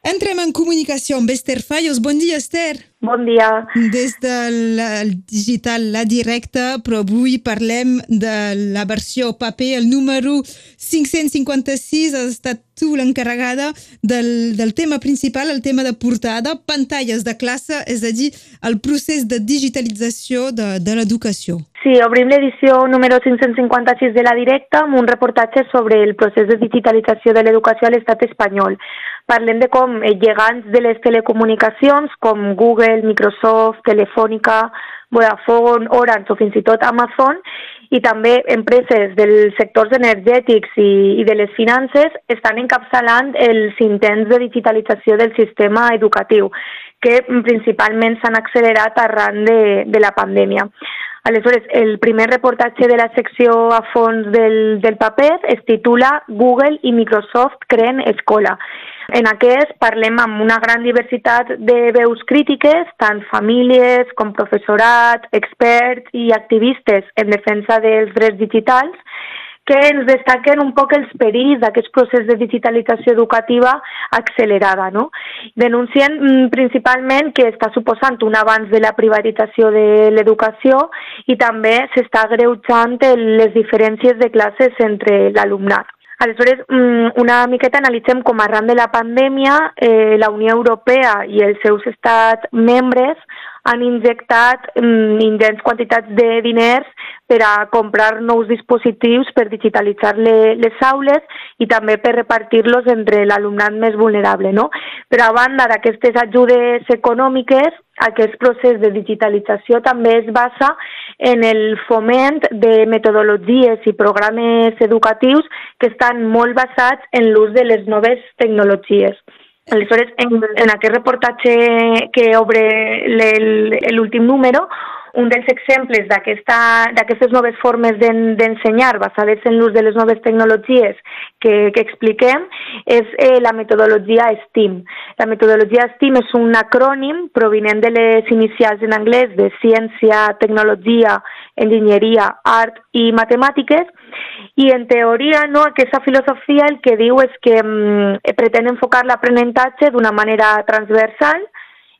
Entrem en comunicació amb Esther Fallos. Bon dia, Esther. Bon dia. Des del digital La Directa, però avui parlem de la versió paper, el número 556. Has estat tu l'encarregada del, del tema principal, el tema de portada, pantalles de classe, és a dir, el procés de digitalització de, de l'educació. Sí, obrim l'edició número 556 de La Directa amb un reportatge sobre el procés de digitalització de l'educació a l'estat espanyol. Parlem de com llegants de les telecomunicacions com Google, Microsoft, Telefònica, Vodafone, Orange o fins i tot Amazon i també empreses dels sectors energètics i, i de les finances estan encapçalant els intents de digitalització del sistema educatiu que principalment s'han accelerat arran de, de la pandèmia. Aleshores, el primer reportatge de la secció a fons del, del paper es titula Google i Microsoft creen escola en aquest parlem amb una gran diversitat de veus crítiques, tant famílies com professorat, experts i activistes en defensa dels drets digitals, que ens destaquen un poc els perills d'aquest procés de digitalització educativa accelerada. No? Denuncien mm, principalment que està suposant un avanç de la privatització de l'educació i també s'està greujant les diferències de classes entre l'alumnat. Aleshores, mm, una miqueta analitzem com arran de la pandèmia eh, la Unió Europea i els seus estats membres han injectat mm, ingents quantitats de diners per a comprar nous dispositius per digitalitzar le, les aules i també per repartir-los entre l'alumnat més vulnerable. No? Però a banda d'aquestes ajudes econòmiques, aquest procés de digitalització també es basa en el foment de metodologies i programes educatius que estan molt basats en l'ús de les noves tecnologies. Aleshores, en, en aquest reportatge que obre l'últim número, un dels exemples d'aquestes noves formes d'ensenyar basades en l'ús de les noves tecnologies que, que expliquem és eh, la metodologia STEAM. La metodologia STEAM és un acrònim provinent de les inicials en anglès de ciència, tecnologia, enginyeria, art i matemàtiques i en teoria no, aquesta filosofia el que diu és que mm, pretén enfocar l'aprenentatge d'una manera transversal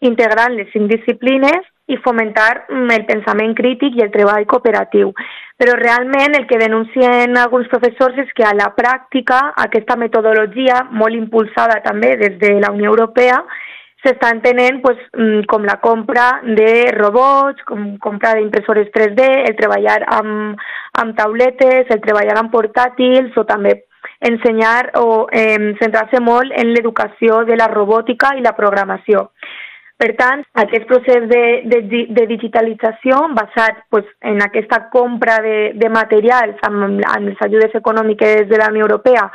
integrant les cinc disciplines i fomentar mm, el pensament crític i el treball cooperatiu. Però realment el que denuncien alguns professors és que a la pràctica aquesta metodologia, molt impulsada també des de la Unió Europea, s'està entenent pues, mm, com la compra de robots, com compra d'impressores 3D, el treballar amb, amb tauletes, el treballar amb portàtils o també ensenyar o eh, centrar-se molt en l'educació de la robòtica i la programació. Per tant, aquest procés de, de, de digitalització basat pues, en aquesta compra de, de materials amb, amb les ajudes econòmiques de la Unió Europea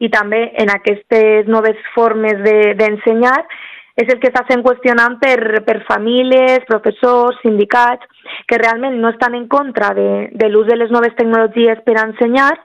i també en aquestes noves formes d'ensenyar, de, és el que està sent qüestionant per, per famílies, professors, sindicats, que realment no estan en contra de, de l'ús de les noves tecnologies per ensenyar,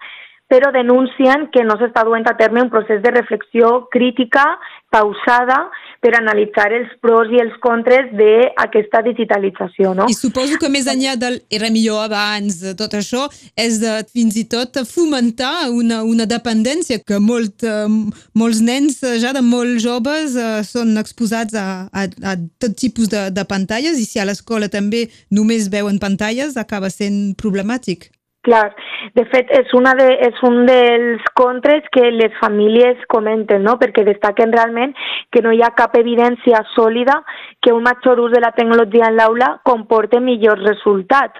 però denuncien que no s'està duent a terme un procés de reflexió crítica, pausada, per analitzar els pros i els contres d'aquesta digitalització. No? I suposo que més enllà del era millor abans, tot això, és de, fins i tot fomentar una, una dependència que molt, eh, molts nens ja de molt joves eh, són exposats a, a, a tot tipus de, de pantalles i si a l'escola també només veuen pantalles acaba sent problemàtic. Clar, de fet és, una de, és un dels contres que les famílies comenten, no? perquè destaquen realment que no hi ha cap evidència sòlida que un major ús de la tecnologia en l'aula comporte millors resultats.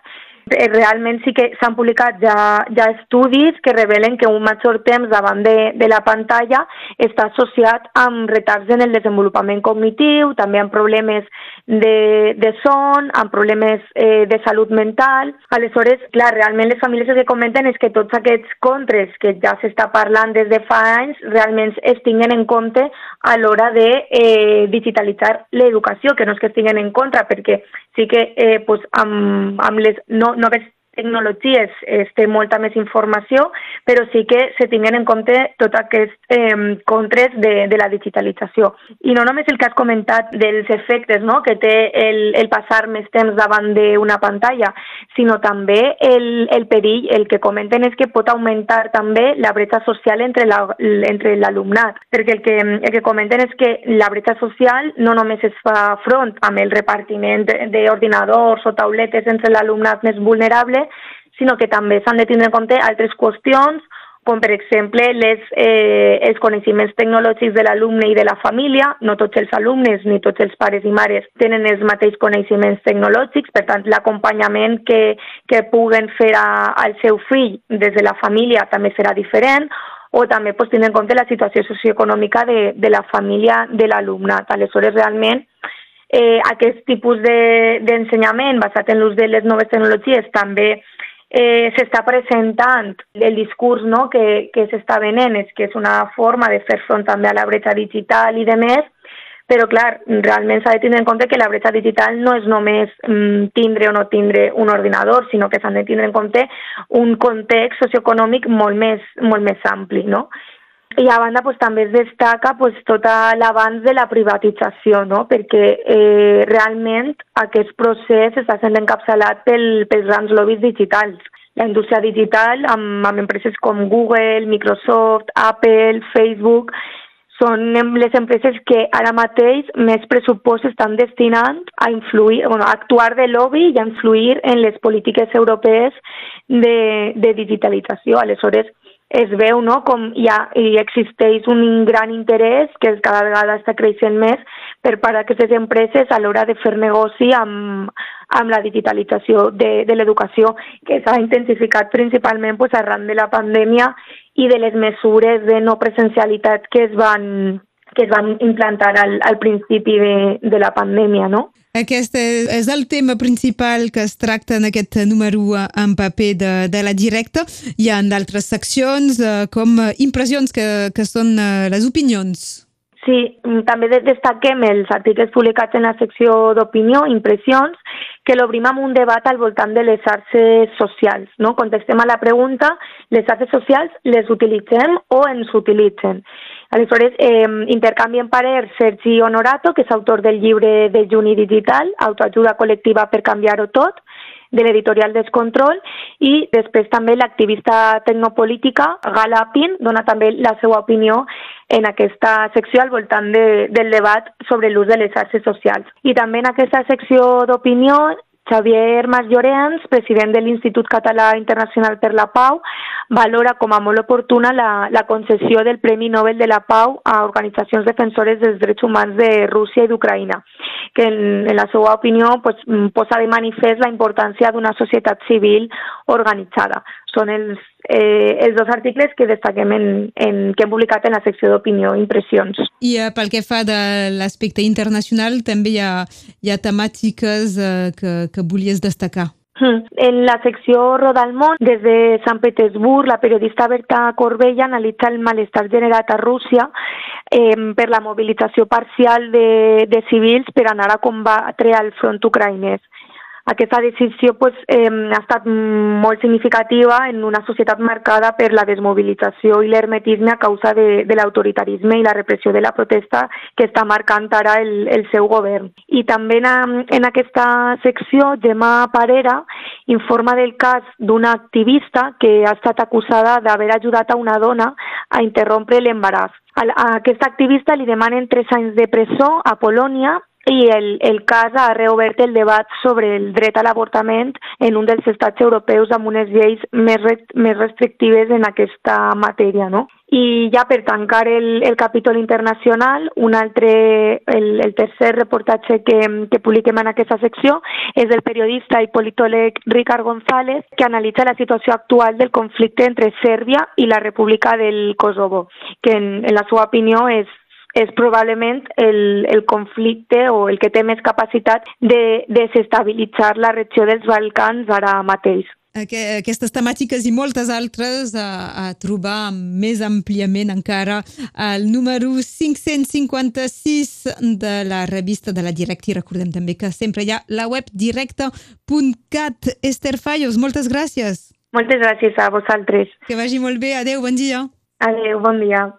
Eh, realment sí que s'han publicat ja, ja estudis que revelen que un major temps davant de, de la pantalla està associat amb retards en el desenvolupament cognitiu, també amb problemes de, de son, amb problemes eh, de salut mental. Aleshores, clar, realment les famílies que comenten és que tots aquests contres que ja s'està parlant des de fa anys realment es tinguen en compte a l'hora de eh, digitalitzar l'educació, que no és que es tinguen en contra, perquè sí que eh, pues, amb, amb les no, noves tecnologies es té molta més informació, però sí que se tinguen en compte tot aquests eh, contres de, de la digitalització. I no només el que has comentat dels efectes no? que té el, el passar més temps davant d'una pantalla, sinó també el, el perill, el que comenten és que pot augmentar també la bretxa social entre l'alumnat, la, perquè el que, el que comenten és que la bretxa social no només es fa front amb el repartiment d'ordinadors o tauletes entre l'alumnat més vulnerable, sinó que també s'han de tindre en compte altres qüestions, com per exemple les, eh, els coneixements tecnològics de l'alumne i de la família. No tots els alumnes ni tots els pares i mares tenen els mateixos coneixements tecnològics, per tant l'acompanyament que, que puguen fer a, al seu fill des de la família també serà diferent o també pues, tenint en compte la situació socioeconòmica de, de la família de l'alumnat. Aleshores, realment, eh, aquest tipus d'ensenyament de, basat en l'ús de les noves tecnologies també eh, s'està presentant el discurs no, que, que s'està venent, és que és una forma de fer front també a la bretxa digital i de més, però clar, realment s'ha de tindre en compte que la bretxa digital no és només mm, tindre o no tindre un ordinador, sinó que s'han de tindre en compte un context socioeconòmic molt més, molt més ampli, no? I a banda pues, també es destaca pues, tot l'avanç de la privatització, no? perquè eh, realment aquest procés està sent encapçalat pel, pels grans lobbies digitals. La indústria digital, amb, amb empreses com Google, Microsoft, Apple, Facebook, són les empreses que ara mateix més pressupost estan destinant a influir, bueno, a actuar de lobby i a influir en les polítiques europees de, de digitalització. Aleshores, es veu no, com ja hi existeix un gran interès que cada vegada està creixent més per part d'aquestes empreses a l'hora de fer negoci amb, amb la digitalització de, de l'educació, que s'ha intensificat principalment pues, arran de la pandèmia i de les mesures de no presencialitat que es van, que es van implantar al, al principi de, de la pandèmia, no? Aquest és el tema principal que es tracta en aquest número en paper de, de la directa. Hi ha d'altres seccions eh, com impressions que, que són eh, les opinions. Sí, també destaquem els articles publicats en la secció d'opinió, impressions, que l'obrim amb un debat al voltant de les xarxes socials. No? Contestem a la pregunta, les xarxes socials les utilitzem o ens utilitzen? Aleshores, eh, intercanvien parer Sergi Honorato, que és autor del llibre de Juni Digital, Autoajuda col·lectiva per canviar-ho tot, de l'editorial Descontrol, i després també l'activista tecnopolítica Gala Pin dona també la seva opinió en aquesta secció al voltant de, del debat sobre l'ús de les xarxes socials. I també en aquesta secció d'opinió Xavier Mas Llorenç, president de l'Institut Català Internacional per la Pau, valora com a molt oportuna la, la concessió del Premi Nobel de la Pau a organitzacions defensores dels drets humans de Rússia i d'Ucraïna, que en, en la seva opinió pues, posa de manifest la importància d'una societat civil organitzada. Són els, eh, els dos articles que destaquem en, en, que hem publicat en la secció d'opinió, impressions. I eh, pel que fa de l'aspecte internacional, també hi ha, hi ha temàtiques eh, que, que volies destacar. Hmm. En la secció Roda al món, des de Sant Petersburg, la periodista Berta Corbella analitza el malestar generat a Rússia eh, per la mobilització parcial de, de civils per anar a combatre al front ucraïnès. Aquesta decisió pues, eh, ha estat molt significativa en una societat marcada per la desmobilització i l'hermetisme a causa de, de l'autoritarisme i la repressió de la protesta que està marcant ara el, el seu govern. I també en, en aquesta secció, Gemma Parera informa del cas d'una activista que ha estat acusada d'haver ajudat a una dona a interrompre l'embaràs. A aquesta activista li demanen tres anys de presó a Polònia i el, el cas ha reobert el debat sobre el dret a l'avortament en un dels estats europeus amb unes lleis més, més restrictives en aquesta matèria. No? I ja per tancar el, el capítol internacional, un altre, el, el tercer reportatge que, que publiquem en aquesta secció és del periodista i politòleg Ricard González, que analitza la situació actual del conflicte entre Sèrbia i la República del Kosovo, que en, en la seva opinió és és probablement el, el conflicte o el que té més capacitat de desestabilitzar la regió dels Balcans ara mateix. aquestes temàtiques i moltes altres a, a trobar més àmpliament encara al número 556 de la revista de la Directa i recordem també que sempre hi ha la web directa.cat. Esther Fallos, moltes gràcies. Moltes gràcies a vosaltres. Que vagi molt bé. Adeu, bon dia. Adeu, bon dia.